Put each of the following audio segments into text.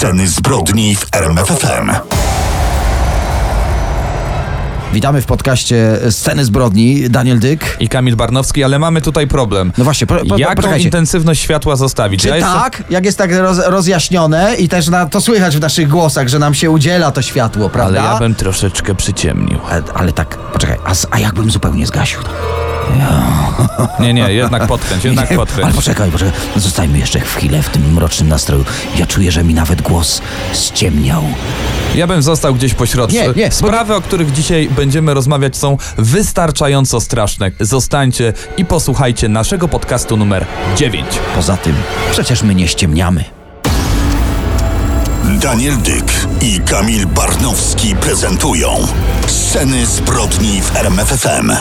Sceny zbrodni w RMFFM. Witamy w podcaście Sceny Zbrodni. Daniel Dyk. i Kamil Barnowski, ale mamy tutaj problem. No właśnie, po, po, Jaką poczekajcie. intensywność światła zostawić? Czy Ja jestem- tak, jak jest tak roz, rozjaśnione i też na, to słychać w naszych głosach, że nam się udziela to światło, Ale prawda? ja bym troszeczkę przyciemnił. ale, ale tak, poczekaj, a, a jakbym zupełnie zgasił? To? Nie, nie, jednak podkręć, jednak Ale podkręć. poczekaj, poczekaj, zostajmy jeszcze chwilę w tym mrocznym nastroju. Ja czuję, że mi nawet głos ściemniał. Ja bym został gdzieś pośrodku. Nie, nie, bo- Sprawy, o których dzisiaj będziemy rozmawiać są wystarczająco straszne. Zostańcie i posłuchajcie naszego podcastu numer 9. Poza tym, przecież my nie ściemniamy. Daniel Dyk i Kamil Barnowski prezentują Sceny zbrodni w RMFFM.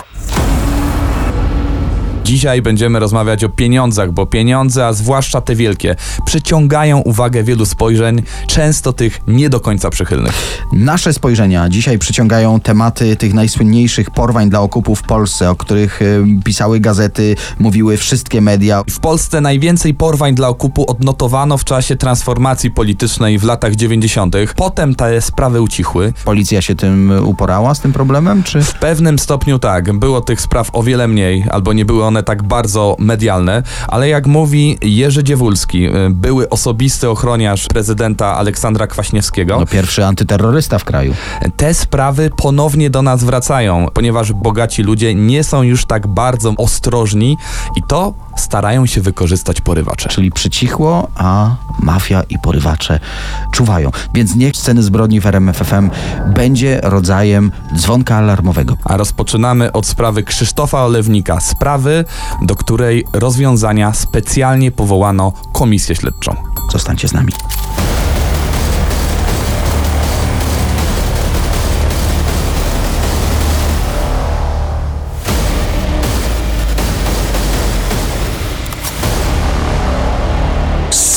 Dzisiaj będziemy rozmawiać o pieniądzach, bo pieniądze, a zwłaszcza te wielkie, przyciągają uwagę wielu spojrzeń, często tych nie do końca przychylnych. Nasze spojrzenia dzisiaj przyciągają tematy tych najsłynniejszych porwań dla okupu w Polsce, o których y, pisały gazety, mówiły wszystkie media. W Polsce najwięcej porwań dla okupu odnotowano w czasie transformacji politycznej w latach 90. Potem te sprawy ucichły. Policja się tym uporała z tym problemem, czy? W pewnym stopniu tak, było tych spraw o wiele mniej, albo nie były one tak bardzo medialne, ale jak mówi Jerzy Dziewulski, y, były osobisty ochroniarz prezydenta Aleksandra Kwaśniewskiego, No pierwszy antyterrorysta w kraju. te sprawy ponownie do nas wracają, ponieważ bogaci ludzie nie są już tak bardzo ostrożni i to starają się wykorzystać porywacze. Czyli przycichło, a mafia i porywacze czuwają. Więc niech sceny zbrodni w RMFFM będzie rodzajem dzwonka alarmowego. A rozpoczynamy od sprawy Krzysztofa Olewnika, sprawy, do której rozwiązania specjalnie powołano komisję śledczą. Zostańcie z nami.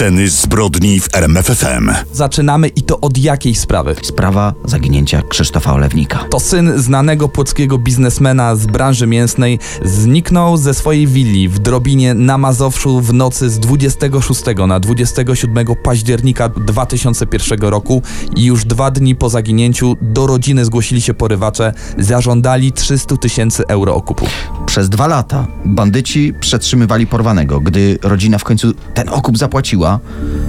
Sceny zbrodni w RMFFM. Zaczynamy i to od jakiej sprawy? Sprawa zaginięcia Krzysztofa Olewnika. To syn znanego płockiego biznesmena z branży mięsnej zniknął ze swojej willi w Drobinie na Mazowszu w nocy z 26 na 27 października 2001 roku i już dwa dni po zaginięciu do rodziny zgłosili się porywacze, zażądali 300 tysięcy euro okupu. Przez dwa lata bandyci przetrzymywali porwanego. Gdy rodzina w końcu ten okup zapłaciła,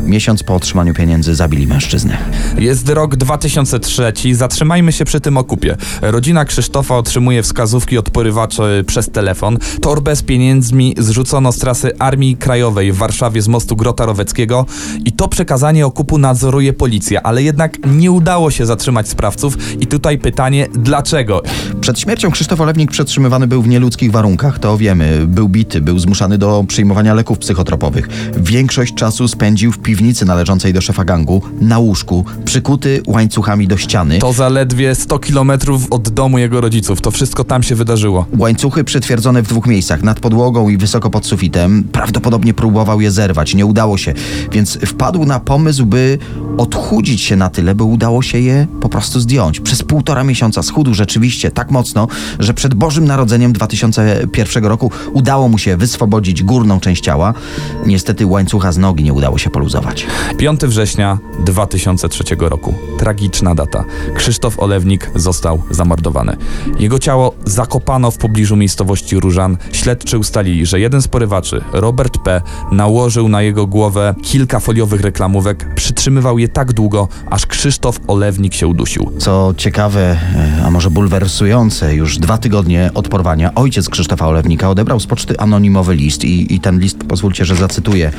miesiąc po otrzymaniu pieniędzy zabili mężczyznę. Jest rok 2003, zatrzymajmy się przy tym okupie. Rodzina Krzysztofa otrzymuje wskazówki od porywaczy przez telefon. Torbę z pieniędzmi zrzucono z trasy Armii Krajowej w Warszawie z mostu Grota Roweckiego i to przekazanie okupu nadzoruje policja, ale jednak nie udało się zatrzymać sprawców i tutaj pytanie, dlaczego? Przed śmiercią Krzysztof Olewnik przetrzymywany był w nieludzkich warunkach, to wiemy. Był bity, był zmuszany do przyjmowania leków psychotropowych. Większość czasu spędził w piwnicy należącej do szefa gangu, na łóżku, przykuty łańcuchami do ściany. To zaledwie 100 kilometrów od domu jego rodziców. To wszystko tam się wydarzyło. Łańcuchy przytwierdzone w dwóch miejscach, nad podłogą i wysoko pod sufitem. Prawdopodobnie próbował je zerwać, nie udało się, więc wpadł na pomysł, by odchudzić się na tyle, by udało się je po prostu zdjąć. Przez półtora miesiąca schudł rzeczywiście tak mocno, że przed Bożym Narodzeniem 2001 roku udało mu się wyswobodzić górną część ciała. Niestety łańcucha z nogi nie udało się poluzować. 5 września 2003 roku. Tragiczna data. Krzysztof Olewnik został zamordowany. Jego ciało zakopano w pobliżu miejscowości Różan. Śledczy ustalili, że jeden z porywaczy, Robert P., nałożył na jego głowę kilka foliowych reklamówek, przytrzymywał je tak długo, aż Krzysztof Olewnik się udusił. Co ciekawe, e, a może bulwersujące, już dwa tygodnie od porwania ojciec Krzysztofa Olewnika odebrał z poczty anonimowy list i, i ten list, pozwólcie, że zacytuję.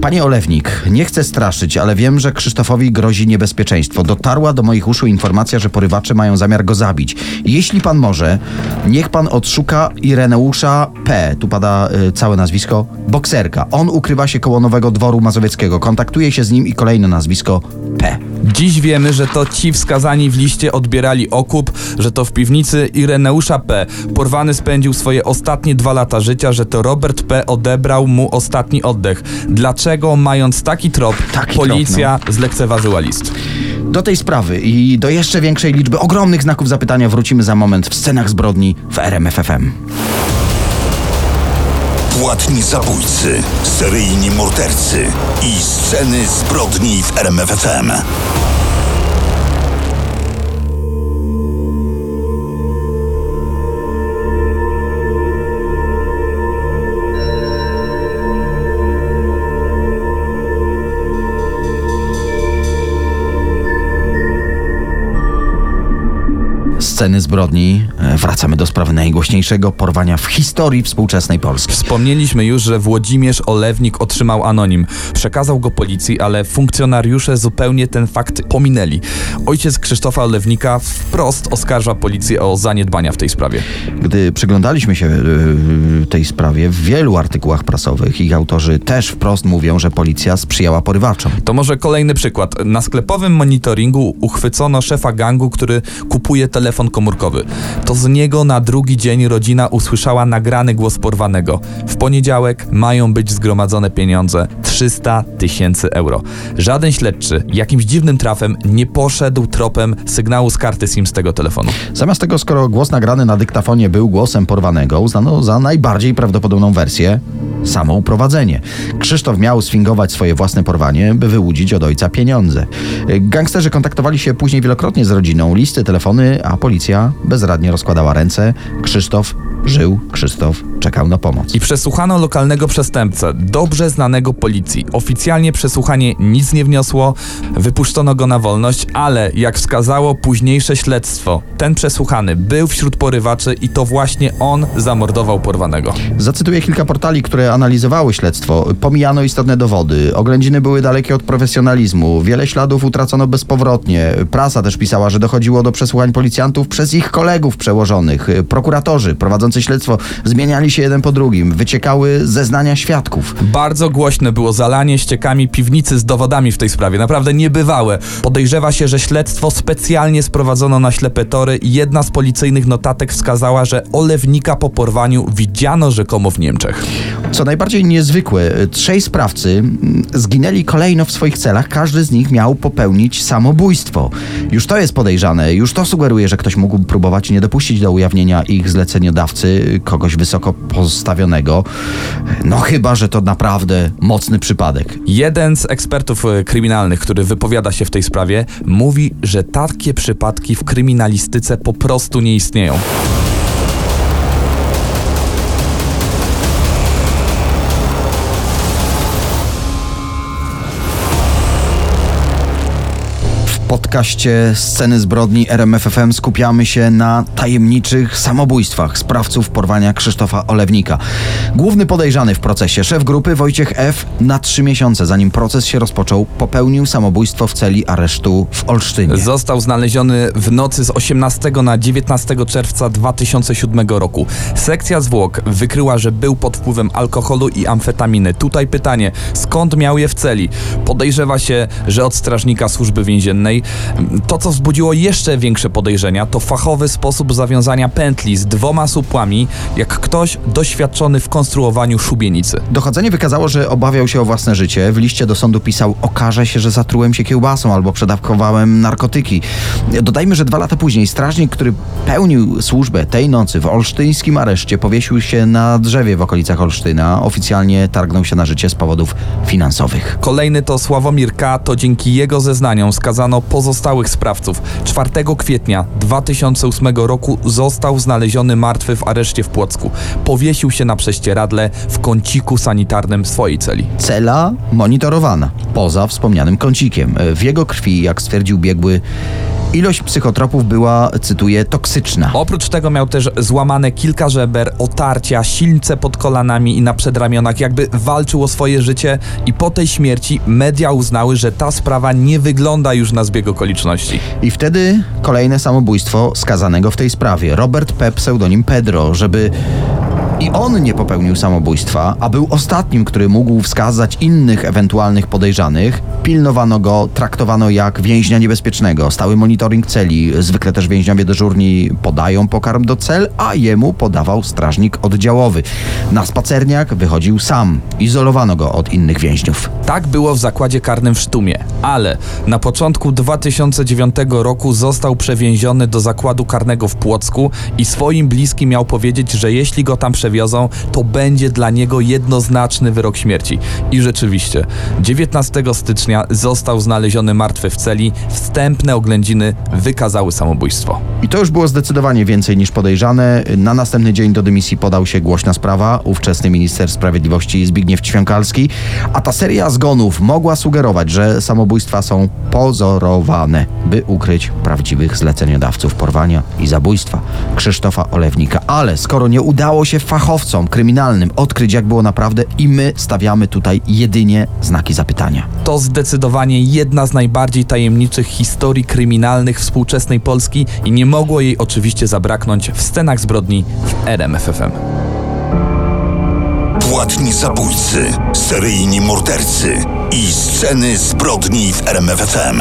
Panie Olewnik, nie chcę straszyć, ale wiem, że Krzysztofowi grozi niebezpieczeństwo. Dotarła do moich uszu informacja, że porywacze mają zamiar go zabić. Jeśli pan może, niech pan odszuka Ireneusza P. Tu pada y, całe nazwisko. Bokserka. On ukrywa się koło Nowego Dworu Mazowieckiego. Kontaktuje się z nim i kolejne nazwisko P. Dziś wiemy, że to ci wskazani w liście odbierali okup, że to w piwnicy Ireneusza P. porwany spędził swoje ostatnie dwa lata życia, że to Robert P. odebrał mu ostatni oddech. Dlaczego, mając taki trop, Taki policja zlekceważyła list? Do tej sprawy i do jeszcze większej liczby ogromnych znaków zapytania wrócimy za moment w scenach zbrodni w RMFFM. Płatni zabójcy, seryjni mordercy i sceny zbrodni w RMFFM. Sceny zbrodni. E, Wracamy do sprawy najgłośniejszego porwania w historii współczesnej Polski. Wspomnieliśmy już, że Włodzimierz Olewnik otrzymał anonim. Przekazał go policji, ale funkcjonariusze zupełnie ten fakt pominęli. Ojciec Krzysztofa Olewnika wprost oskarża policję o zaniedbania w tej sprawie. Gdy przyglądaliśmy się e, tej sprawie w wielu artykułach prasowych, ich autorzy też wprost mówią, że policja sprzyjała porywaczom. To może kolejny przykład. Na sklepowym monitoringu uchwycono szefa gangu, który kupuje telefon komórkowy. To z niego na drugi dzień rodzina usłyszała nagrany głos porwanego. W poniedziałek mają być zgromadzone pieniądze 300 tysięcy euro. Żaden śledczy jakimś dziwnym trafem nie poszedł tropem sygnału z karty SIM z tego telefonu. Zamiast tego, skoro głos nagrany na dyktafonie był głosem porwanego, uznano za najbardziej prawdopodobną wersję samo uprowadzenie. Krzysztof miał sfingować swoje własne porwanie, by wyłudzić od ojca pieniądze. Gangsterzy kontaktowali się później wielokrotnie z rodziną, listy, telefony, a policja bezradnie rozkładała ręce. Krzysztof żył, Krzysztof czekał na pomoc. I przesłuchano lokalnego przestępcę, dobrze znanego policji. Oficjalnie przesłuchanie nic nie wniosło, wypuszczono go na wolność, ale jak wskazało późniejsze śledztwo, ten przesłuchany był wśród porywaczy i to właśnie on zamordował porwanego. Zacytuję kilka portali, które analizowały śledztwo. Pomijano istotne dowody. Oględziny były dalekie od profesjonalizmu. Wiele śladów utracono bezpowrotnie. Prasa też pisała, że dochodziło do przesłuchań policjantów przez ich kolegów przełożonych. Prokuratorzy prowadzący śledztwo zmieniali się jeden po drugim. Wyciekały zeznania świadków. Bardzo głośne było zalanie ściekami piwnicy z dowodami w tej sprawie, naprawdę niebywałe. Podejrzewa się, że śledztwo specjalnie sprowadzono na ślepe tory i jedna z policyjnych notatek wskazała, że olewnika po porwaniu widziano rzekomo w Niemczech. Co najbardziej niezwykłe, trzej sprawcy mm, zginęli kolejno w swoich celach. Każdy z nich miał popełnić samobójstwo. Już to jest podejrzane, już to sugeruje, że ktoś mógł próbować nie dopuścić do ujawnienia ich zleceniodawcy, kogoś wysoko postawionego. No chyba, że to naprawdę mocny przypadek. Jeden z ekspertów e, kryminalnych, który wypowiada się w tej sprawie, mówi, że takie przypadki w kryminalistyce po prostu nie istnieją. Podcaście Sceny zbrodni RMFFM skupiamy się na tajemniczych samobójstwach sprawców porwania Krzysztofa Olewnika. Główny podejrzany w procesie, szef grupy Wojciech F. na trzy miesiące zanim proces się rozpoczął, popełnił samobójstwo w celi aresztu w Olsztynie. Został znaleziony w nocy z 18 na 19 czerwca 2007 roku. Sekcja zwłok wykryła, że był pod wpływem alkoholu i amfetaminy. Tutaj pytanie, skąd miał je w celi? Podejrzewa się, że od strażnika służby więziennej. To, co wzbudziło jeszcze większe podejrzenia, to fachowy sposób zawiązania pętli z dwoma supłami, jak ktoś doświadczony w konstruowaniu szubienicy. Dochodzenie wykazało, że obawiał się o własne życie. W liście do sądu pisał: Okaże się, że zatrułem się kiełbasą albo przedawkowałem narkotyki. Dodajmy, że dwa lata później strażnik, który pełnił służbę tej nocy w olsztyńskim areszcie, powiesił się na drzewie w okolicach Olsztyna. Oficjalnie targnął się na życie z powodów finansowych. Kolejny to Sławomir K. To dzięki jego zeznaniom skazano pozostałych sprawców. 4 kwietnia 2008 roku został znaleziony martwy w areszcie w Płocku. Powiesił się na prześcieradle w kąciku sanitarnym swojej celi. Cela monitorowana, poza wspomnianym kącikiem. W jego krwi, jak stwierdził biegły, Ilość psychotropów była, cytuję, toksyczna. Oprócz tego miał też złamane kilka żeber, otarcia, silce pod kolanami i na przedramionach, jakby walczył o swoje życie i po tej śmierci media uznały, że ta sprawa nie wygląda już na zbieg okoliczności. I wtedy kolejne samobójstwo skazanego w tej sprawie. Robert P. pseudonim Pedro, żeby i on nie popełnił samobójstwa, a był ostatnim, który mógł wskazać innych ewentualnych podejrzanych. Pilnowano go, traktowano jak więźnia niebezpiecznego. Stały monitoring celi. Zwykle też więźniowie dyżurni podają pokarm do cel, a jemu podawał strażnik oddziałowy. Na spacerniak wychodził sam. Izolowano go od innych więźniów. Tak było w zakładzie karnym w Sztumie, ale na początku 2009 roku został przewieziony do zakładu karnego w Płocku i swoim bliskim miał powiedzieć, że jeśli go tam przewiozą, to będzie dla niego jednoznaczny wyrok śmierci. I rzeczywiście, 19 stycznia został znaleziony martwy w celi. Wstępne oględziny wykazały samobójstwo. I to już było zdecydowanie więcej niż podejrzane. Na następny dzień do dymisji podał się głośna sprawa, ówczesny minister sprawiedliwości Zbigniew Ćwiąkalski, a ta seria zgonów mogła sugerować, że samobójstwa są pozorowane, by ukryć prawdziwych zleceniodawców porwania i zabójstwa Krzysztofa Olewnika. Ale skoro nie udało się fachowcom kryminalnym odkryć, jak było naprawdę, i my stawiamy tutaj jedynie znaki zapytania. To zdecydowanie jedna z najbardziej tajemniczych historii kryminalnych współczesnej Polski i nie mogło jej oczywiście zabraknąć w scenach zbrodni w RMFFM. Płatni zabójcy, seryjni mordercy i sceny zbrodni w RMFFM.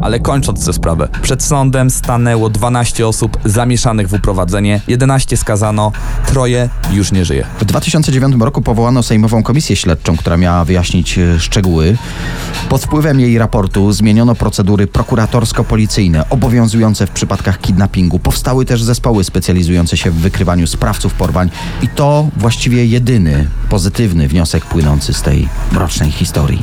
Ale kończąc tę sprawę, przed sądem stanęło 12 osób zamieszanych w uprowadzenie, 11 skazano, troje już nie żyje. W 2009 roku powołano Sejmową Komisję Śledczą, która miała wyjaśnić e, szczegóły. Pod wpływem jej raportu zmieniono procedury prokuratorsko-policyjne obowiązujące w przypadkach kidnappingu. Powstały też zespoły specjalizujące się w wykrywaniu sprawców porwań i to właściwie jedyny pozytywny wniosek płynący z tej mrocznej historii.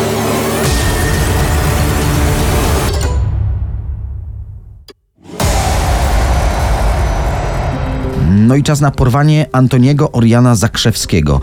No i czas na porwanie Antoniego Oriana Zakrzewskiego.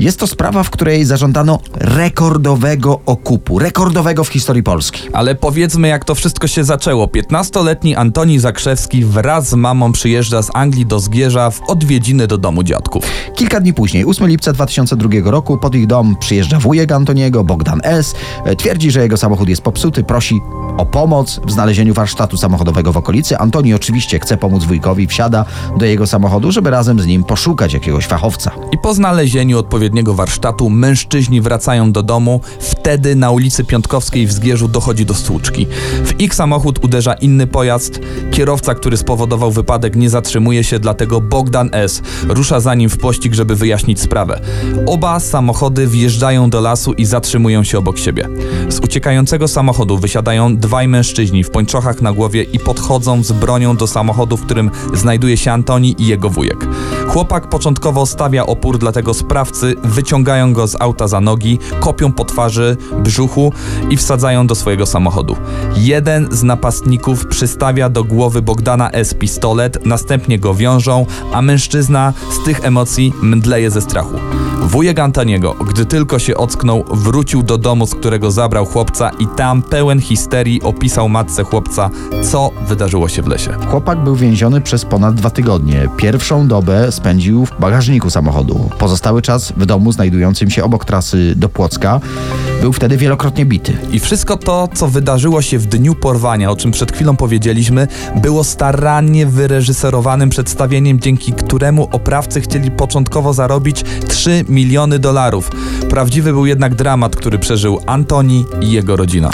Jest to sprawa, w której zażądano rekordowego okupu. Rekordowego w historii Polski. Ale powiedzmy, jak to wszystko się zaczęło. 15-letni Antoni Zakrzewski wraz z mamą przyjeżdża z Anglii do Zgierza w odwiedziny do domu dziadków. Kilka dni później, 8 lipca 2002 roku, pod ich dom przyjeżdża wujek Antoniego, Bogdan S. Twierdzi, że jego samochód jest popsuty, prosi o pomoc w znalezieniu warsztatu samochodowego w okolicy. Antoni oczywiście chce pomóc wujkowi, wsiada do jego samochodu, żeby razem z nim poszukać jakiegoś fachowca. I po znalezieniu odpowiedniego warsztatu mężczyźni wracają do domu. Wtedy na ulicy Piątkowskiej w Zgierzu dochodzi do stłuczki. W ich samochód uderza inny pojazd. Kierowca, który spowodował wypadek, nie zatrzymuje się, dlatego Bogdan S. rusza za nim w pościg, żeby wyjaśnić sprawę. Oba samochody wjeżdżają do lasu i zatrzymują się obok siebie. Z uciekającego samochodu wysiadają dwaj mężczyźni w pończochach na głowie i podchodzą z bronią do samochodu, w którym znajduje się Antoni i jego wujek. Chłopak początkowo stawia opór, dlatego sprawcy wyciągają go z auta za nogi, kopią po twarzy, brzuchu i wsadzają do swojego samochodu. Jeden z napastników przystawia do głowy Bogdana S. pistolet, następnie go wiążą, a mężczyzna z tych emocji mdleje ze strachu. Wujek Antoniego, gdy tylko się ocknął, wrócił do domu, z którego zabrał chłopca i tam pełen histerii opisał matce chłopca, co wydarzyło się w lesie. Chłopak był więziony przez ponad dwa tygodnie. Pierwszą dobę spędził w bagażniku samochodu. Pozostały czas w domu znajdującym się obok trasy do Płocka. Był wtedy wielokrotnie bity. I wszystko to, co wydarzyło się w dniu porwania, o czym przed chwilą powiedzieliśmy, było starannie wyreżyserowanym przedstawieniem, dzięki któremu oprawcy chcieli początkowo zarobić 3 miliony dolarów. Prawdziwy był jednak dramat, który przeżył Antoni i jego rodzina.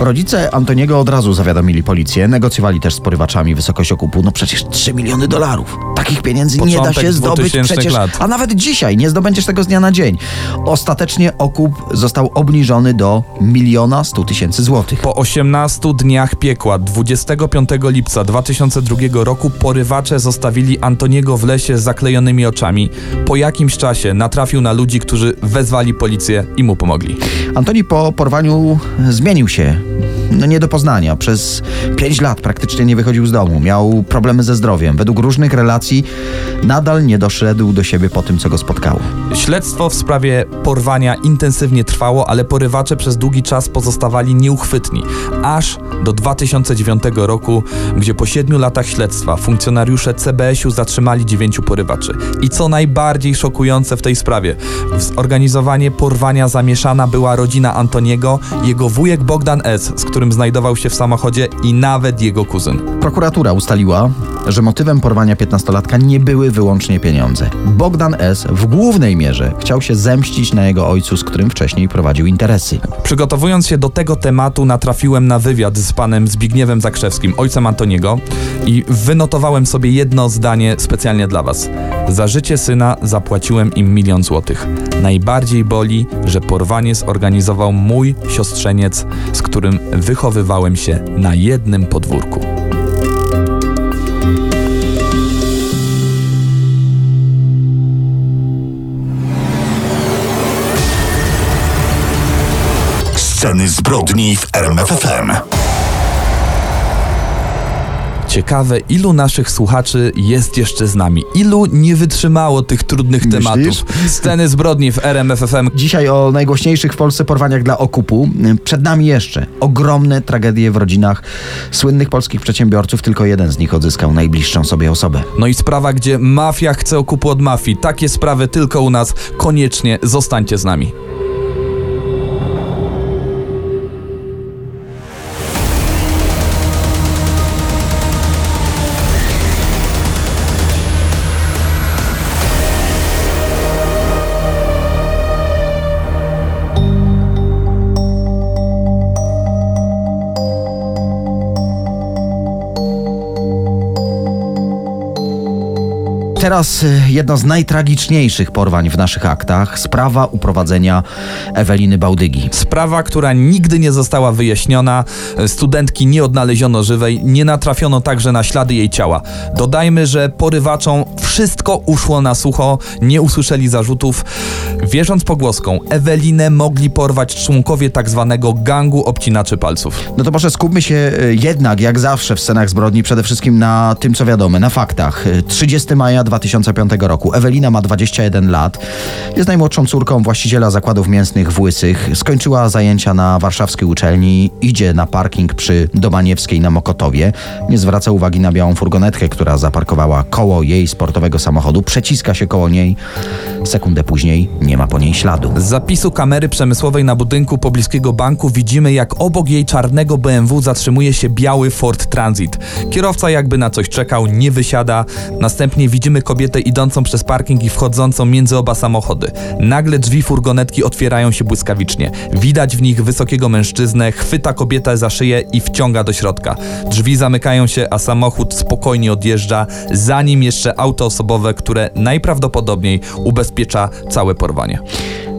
Rodzice Antoniego od razu zawiadomili policję, negocjowali też z porywaczami wysokość okupu. No przecież 3 miliony dolarów. Takich pieniędzy nie da Początek się zdobyć 2000 przecież. lat. A nawet dzisiaj nie zdobędziesz tego z dnia na dzień. Ostatecznie okup został obniżony do miliona 100 tysięcy złotych. Po 18 dniach piekła 25 lipca 2002 roku porywacze zostawili Antoniego w lesie z zaklejonymi oczami. Po jakimś czasie natrafił na ludzi, którzy wezwali policję i mu pomogli. Antoni po porwaniu zmienił się. No, nie do poznania. Przez 5 lat praktycznie nie wychodził z domu. Miał problemy ze zdrowiem. Według różnych relacji nadal nie doszedł do siebie po tym, co go spotkało. Śledztwo w sprawie porwania intensywnie trwało, ale porywacze przez długi czas pozostawali nieuchwytni. Aż do 2009 roku, gdzie po 7 latach śledztwa funkcjonariusze CBS-u zatrzymali 9 porywaczy. I co najbardziej szokujące w tej sprawie, w zorganizowanie porwania zamieszana była rodzina Antoniego, jego wujek Bogdan S., z którym znajdował się w samochodzie i nawet jego kuzyn. Prokuratura ustaliła, że motywem porwania 15-latka nie były wyłącznie pieniądze. Bogdan S. w głównej mierze chciał się zemścić na jego ojcu, z którym wcześniej prowadził interesy. Przygotowując się do tego tematu, natrafiłem na wywiad z panem Zbigniewem Zakrzewskim, ojcem Antoniego, i wynotowałem sobie jedno zdanie specjalnie dla was. Za życie syna zapłaciłem im milion złotych. Najbardziej boli, że porwanie zorganizował mój siostrzeniec, z którym wychowywałem się na jednym podwórku. Sceny zbrodni w RMFFM. Ciekawe, ilu naszych słuchaczy jest jeszcze z nami? Ilu nie wytrzymało tych trudnych Myślisz? tematów? Sceny zbrodni w RMFFM. Dzisiaj o najgłośniejszych w Polsce porwaniach dla okupu. Przed nami jeszcze ogromne tragedie w rodzinach słynnych polskich przedsiębiorców. Tylko jeden z nich odzyskał najbliższą sobie osobę. No i sprawa, gdzie mafia chce okupu od mafii. Takie sprawy tylko u nas. Koniecznie zostańcie z nami. Teraz y, jedno z najtragiczniejszych porwań w naszych aktach. Sprawa uprowadzenia Eweliny Bałdygi. Sprawa, która nigdy nie została wyjaśniona, studentki nie odnaleziono żywej, nie natrafiono także na ślady jej ciała. Dodajmy, że porywaczom wszystko uszło na sucho, nie usłyszeli zarzutów. Wierząc pogłoską, Ewelinę mogli porwać członkowie tak zwanego gangu obcinaczy palców. No to może skupmy się y, jednak, jak zawsze w scenach zbrodni, przede wszystkim na tym, co wiadome, na faktach. Y, 30 maja 2005 roku. Ewelina ma 21 lat. Jest najmłodszą córką właściciela zakładów mięsnych w Łysych. Skończyła zajęcia na warszawskiej uczelni. Idzie na parking przy Domaniewskiej na Mokotowie. Nie zwraca uwagi na białą furgonetkę, która zaparkowała koło jej sportowego samochodu. Przeciska się koło niej. Sekundę później nie ma po niej śladu. Z zapisu kamery przemysłowej na budynku pobliskiego banku widzimy, jak obok jej czarnego BMW zatrzymuje się biały Ford Transit. Kierowca jakby na coś czekał, nie wysiada. Następnie widzimy kobietę idącą przez parking i wchodzącą między oba samochody. Nagle drzwi furgonetki otwierają się błyskawicznie. Widać w nich wysokiego mężczyznę, chwyta kobietę za szyję i wciąga do środka. Drzwi zamykają się, a samochód spokojnie odjeżdża, zanim jeszcze auto osobowe, które najprawdopodobniej ubezpiecza całe porwanie.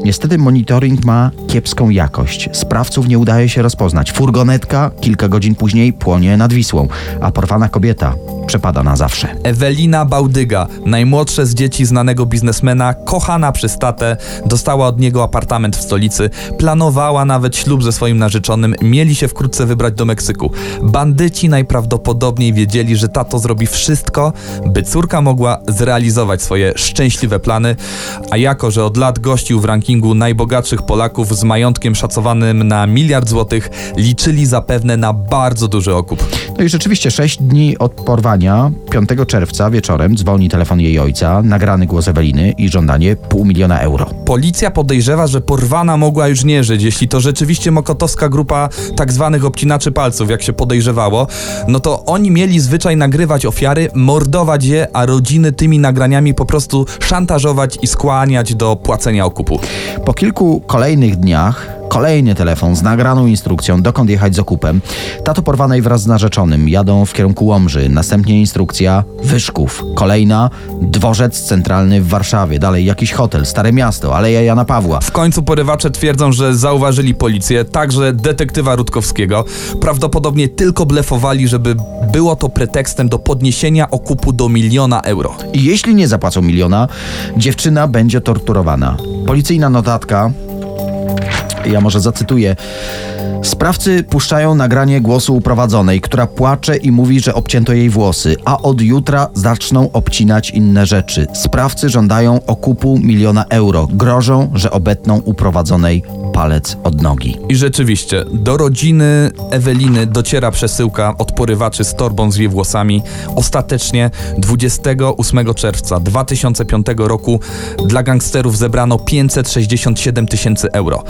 Niestety monitoring ma kiepską jakość. Sprawców nie udaje się rozpoznać. Furgonetka kilka godzin później płonie nad Wisłą, a porwana kobieta przepada na zawsze. Ewelina Bałdyga, najmłodsze z dzieci znanego biznesmena, kochana przez tatę, dostała od niego apartament w stolicy, planowała nawet ślub ze swoim narzeczonym, mieli się wkrótce wybrać do Meksyku. Bandyci najprawdopodobniej wiedzieli, że tato zrobi wszystko, by córka mogła zrealizować swoje szczęśliwe plany, a jako, że od lat gościł w rankingu najbogatszych Polaków z majątkiem szacowanym na miliard złotych, liczyli zapewne na bardzo duży okup. No i rzeczywiście sześć dni od porwania, 5 czerwca wieczorem dzwoni telefon jej ojca, nagrany głos Eweliny i żądanie pół miliona euro. Policja podejrzewa, że porwana mogła już nie żyć. Jeśli to rzeczywiście mokotowska grupa tak zwanych obcinaczy palców, jak się podejrzewało, no to oni mieli zwyczaj nagrywać ofiary, mordować je, a rodziny tymi nagraniami po prostu szantażować i skłaniać do płacenia okupu. Po kilku kolejnych dniach kolejny telefon z nagraną instrukcją, dokąd jechać z okupem. Tato porwanej wraz z narzeczonym jadą w kierunku Łomży. Następnie instrukcja Wyszków. Kolejna dworzec centralny w Warszawie. Dalej jakiś hotel, Stare Miasto, Aleja Jana Pawła. W końcu porywacze twierdzą, że zauważyli policję, także detektywa Rutkowskiego. Prawdopodobnie tylko blefowali, żeby było to pretekstem do podniesienia okupu do miliona euro. I jeśli nie zapłacą miliona, dziewczyna będzie torturowana. Policyjna notatka Ja może zacytuję. Sprawcy puszczają nagranie głosu uprowadzonej, która płacze i mówi, że obcięto jej włosy, a od jutra zaczną obcinać inne rzeczy. Sprawcy żądają okupu miliona euro. Grożą, że obetną uprowadzonej palec od nogi. I rzeczywiście, do rodziny Eweliny dociera przesyłka od porywaczy z torbą z jej włosami. Ostatecznie 28 czerwca 2005 roku dla gangsterów zebrano 567 tysięcy euro.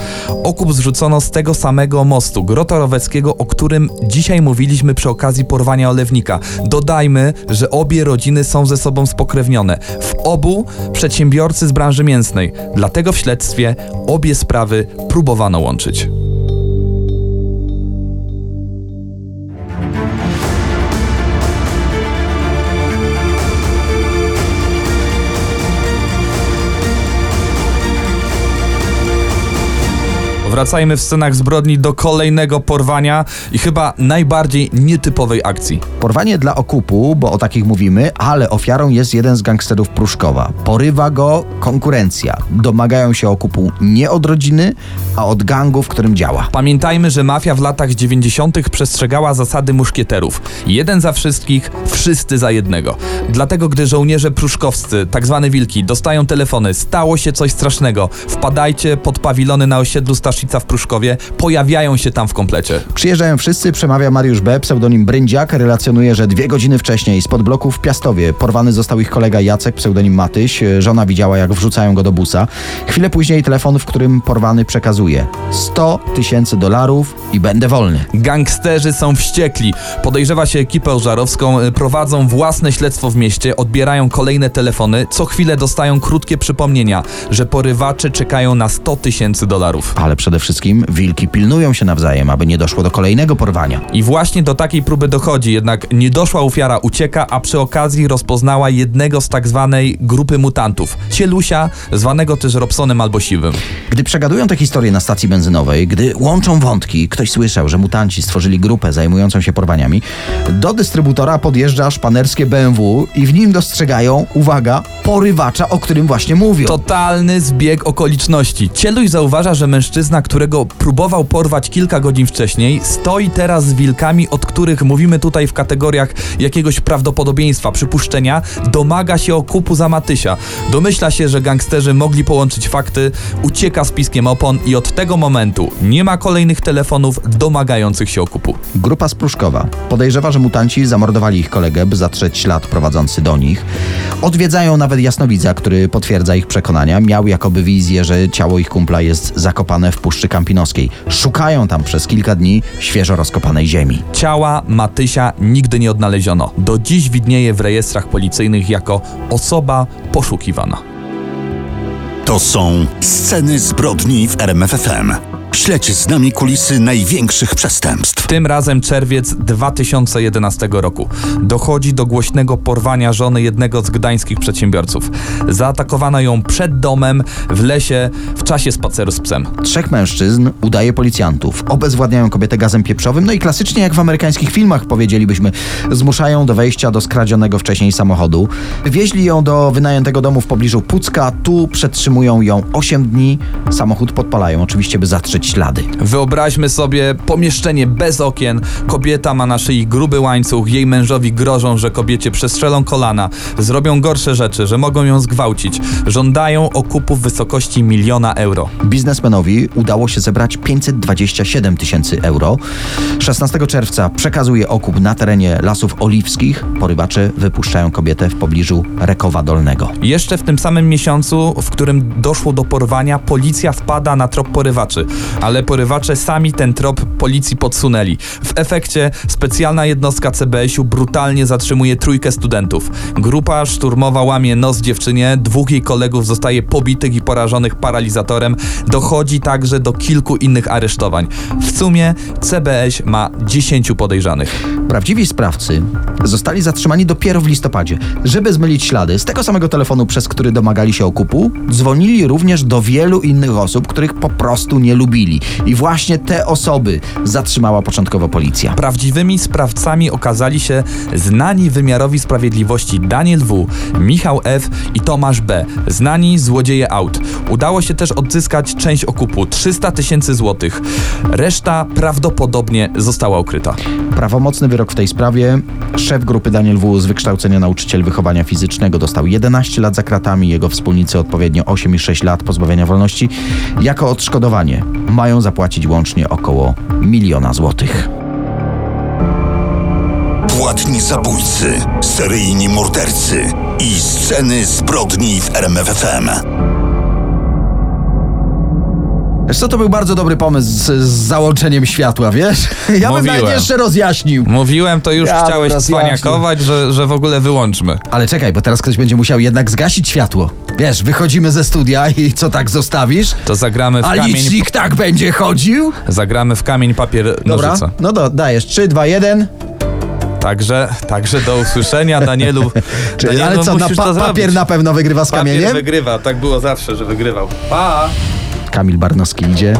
Okup zrzucono z tego samego mostu Grotoroweckiego, o którym dzisiaj mówiliśmy przy okazji porwania olewnika. Dodajmy, że obie rodziny są ze sobą spokrewnione. W obu przedsiębiorcy z branży mięsnej. Dlatego w śledztwie obie sprawy próbowano łączyć. Wracajmy w scenach zbrodni do kolejnego porwania i chyba najbardziej nietypowej akcji. Porwanie dla okupu, bo o takich mówimy, ale ofiarą jest jeden z gangsterów Pruszkowa. Porywa go konkurencja. Domagają się okupu nie od rodziny, a od gangu, w którym działa. Pamiętajmy, że mafia w latach 90. przestrzegała zasady muszkieterów. Jeden za wszystkich, wszyscy za jednego. Dlatego, gdy żołnierze pruszkowscy, tak zwane wilki, dostają telefony, stało się coś strasznego, wpadajcie pod pawilony na osiedlu Staszica w Pruszkowie, pojawiają się tam w komplecie. Przyjeżdżają wszyscy, przemawia Mariusz B., pseudonim Bryndziak, relacjonuje, że dwie godziny wcześniej spod bloku w Piastowie porwany został ich kolega Jacek, pseudonim Matyś. Żona widziała, jak wrzucają go do busa. Chwilę później telefon, w którym porwany przekazuje 100 tysięcy dolarów i będę wolny. Gangsterzy są wściekli. Podejrzewa się ekipę żarowską, prowadzą własne śledztwo w mieście, odbierają kolejne telefony, co chwilę dostają krótkie przypomnienia, że porywacze czekają na 100 tysięcy dolarów. Ale przede wszystkim wilki pilnują się nawzajem, aby nie doszło do kolejnego porwania. I właśnie do takiej próby dochodzi, jednak niedoszła ofiara ucieka, a przy okazji rozpoznała jednego z tak zwanej grupy mutantów, Cielusia, zwanego też Robsonem albo Siwym. Gdy przegadują te historie na stacji benzynowej, gdy łączą wątki, ktoś słyszał, że mutanci stworzyli grupę zajmującą się porwaniami, do dystrybutora podjeżdża szpanerskie BMW i w nim dostrzegają, uwaga, porywacza, o którym właśnie mówią. Totalny zbieg okoliczności. Cieluś zauważa, że mężczyzna, którego próbował porwać kilka godzin wcześniej, stoi teraz z wilkami, od których mówimy tutaj w kategoriach jakiegoś prawdopodobieństwa, przypuszczenia, domaga się okupu za Matysia. Domyśla się, że gangsterzy mogli połączyć fakty, ucieka z piskiem opon i od tego momentu nie ma kolejnych telefonów domagających się okupu. Grupa z Pruszkowa podejrzewa, że mutanci zamordowali ich kolegę, by zatrzeć ślad prowadzący do nich. Odwiedzają nawet jasnowidza, który potwierdza ich przekonania. Miał jakoby wizję, że ciało ich kumpla jest zakopane w Puszczy Kampinoskiej. Szukają tam przez kilka dni świeżo rozkopanej ziemi. Ciała Matysia nigdy nie odnaleziono. Do dziś widnieje w rejestrach policyjnych jako osoba poszukiwana. To są sceny zbrodni w RMFFM. Śledź z nami kulisy największych przestępstw. Tym razem czerwiec 2011 roku. Dochodzi do głośnego porwania żony jednego z gdańskich przedsiębiorców. Zaatakowano ją przed domem, w lesie, w czasie spaceru z psem. Trzech mężczyzn udaje policjantów. Obezwładniają kobietę gazem pieprzowym, no i klasycznie jak w amerykańskich filmach powiedzielibyśmy, zmuszają do wejścia do skradzionego wcześniej samochodu. Wieźli ją do wynajętego domu w pobliżu Pucka, tu przetrzymują ją 8 dni, samochód podpalają, oczywiście by ślady. Wyobraźmy sobie pomieszczenie bez okien. Kobieta ma na szyi gruby łańcuch, jej mężowi grożą, że kobiecie przestrzelą kolana, zrobią gorsze rzeczy, że mogą ją zgwałcić. Żądają okupu w wysokości miliona euro. Biznesmenowi udało się zebrać 527 tysięcy euro. 16 czerwca przekazuje okup na terenie Lasów Oliwskich. Porywacze wypuszczają kobietę w pobliżu Rekowa Dolnego. Jeszcze w tym samym miesiącu, w którym doszło do porwania, policja wpada na trop porywaczy, ale porywacze sami ten trop policji podsunęli. W efekcie specjalna jednostka CBS-u brutalnie zatrzymuje trójkę studentów. Grupa szturmowa łamie nos dziewczynie, dwóch jej kolegów zostaje pobitych i porażonych paralizatorem. Dochodzi także do kilku innych aresztowań. W sumie CBS ma 10 podejrzanych. Prawdziwi sprawcy zostali zatrzymani dopiero w listopadzie. Żeby zmylić ślady, z tego samego telefonu, przez który domagali się okupu, dzwonili również do wielu innych osób, których po prostu nie lubili. I właśnie te osoby zatrzymała początkowo policja. Prawdziwymi sprawcami okazali się znani wymiarowi sprawiedliwości Daniel W., Michał F. i Tomasz B., znani złodzieje aut. Udało się też odzyskać część okupu 300 tysięcy złotych. Reszta prawdopodobnie została ukryta. Prawomocny wyrok w tej sprawie. Szef grupy Daniel W. z wykształcenia nauczyciel wychowania fizycznego dostał 11 lat za kratami, jego wspólnicy odpowiednio 8 i 6 lat pozbawienia wolności. Jako odszkodowanie mają zapłacić łącznie około miliona złotych. Płatni zabójcy, seryjni mordercy i sceny zbrodni w RMFFM. Wiesz co, to był bardzo dobry pomysł z, z załączeniem światła, wiesz? Ja bym Mówiłem. nawet jeszcze rozjaśnił. Mówiłem, to już Ja chciałeś teraz cwaniakować, że, że w ogóle wyłączmy. Ale czekaj, bo teraz ktoś będzie musiał jednak zgasić światło. Wiesz, wychodzimy ze studia i co tak zostawisz? To zagramy w A kamień, licznik tak będzie chodził? zagramy w kamień, papier, Dobra, nożyce. no do, dajesz 3, 2, 1. Także, także do usłyszenia, Danielu. Czyli, Danielu, ale co, na musisz pa- to papier zrobić. na pewno wygrywa z Papier kamieniem? wygrywa, tak było zawsze, że wygrywał. Pa! Kamil Barnowski idzie.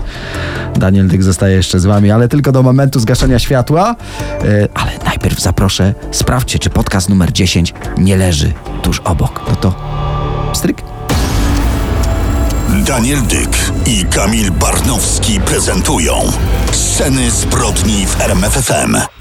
Daniel Dyk zostaje jeszcze z wami, ale tylko do momentu zgaszenia światła. E, ale najpierw zaproszę, sprawdźcie, czy podcast numer 10 nie leży tuż obok. No to stryk. Daniel Dyk i Kamil Barnowski prezentują Sceny zbrodni w RMFFM.